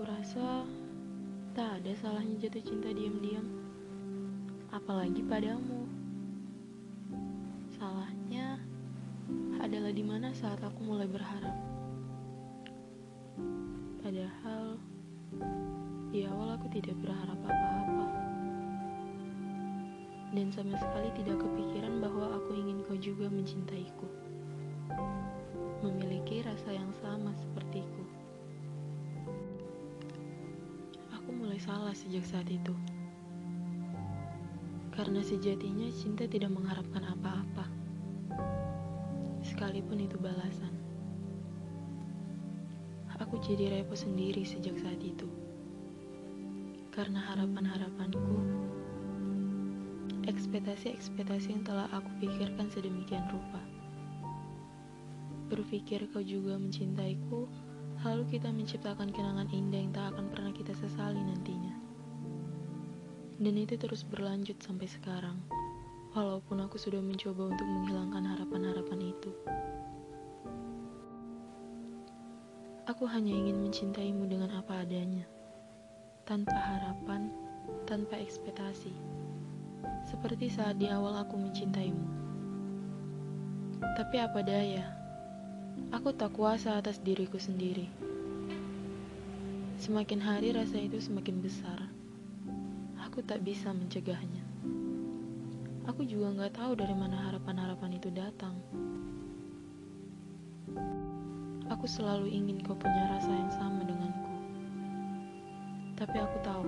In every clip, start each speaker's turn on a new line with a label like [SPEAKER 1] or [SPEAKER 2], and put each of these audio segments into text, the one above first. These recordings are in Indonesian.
[SPEAKER 1] Aku rasa tak ada salahnya jatuh cinta diam-diam. Apalagi padamu. Salahnya adalah di mana saat aku mulai berharap. Padahal di awal aku tidak berharap apa-apa. Dan sama sekali tidak kepikiran bahwa aku ingin kau juga mencintaiku. Salah sejak saat itu. Karena sejatinya cinta tidak mengharapkan apa-apa. Sekalipun itu balasan. Aku jadi repot sendiri sejak saat itu. Karena harapan-harapanku, ekspektasi-ekspektasi yang telah aku pikirkan sedemikian rupa. Berpikir kau juga mencintaiku, lalu kita menciptakan kenangan indah yang tak akan pernah kita sesali nantinya. Dan itu terus berlanjut sampai sekarang, walaupun aku sudah mencoba untuk menghilangkan harapan-harapan itu. Aku hanya ingin mencintaimu dengan apa adanya, tanpa harapan, tanpa ekspektasi, seperti saat di awal aku mencintaimu. Tapi apa daya, aku tak kuasa atas diriku sendiri. Semakin hari rasa itu semakin besar aku tak bisa mencegahnya. Aku juga nggak tahu dari mana harapan-harapan itu datang. Aku selalu ingin kau punya rasa yang sama denganku. Tapi aku tahu,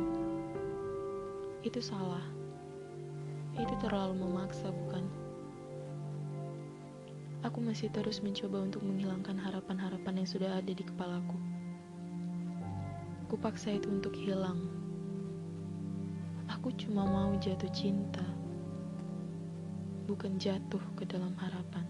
[SPEAKER 1] itu salah. Itu terlalu memaksa, bukan? Aku masih terus mencoba untuk menghilangkan harapan-harapan yang sudah ada di kepalaku. Kupaksa itu untuk hilang Aku cuma mau jatuh cinta, bukan jatuh ke dalam harapan.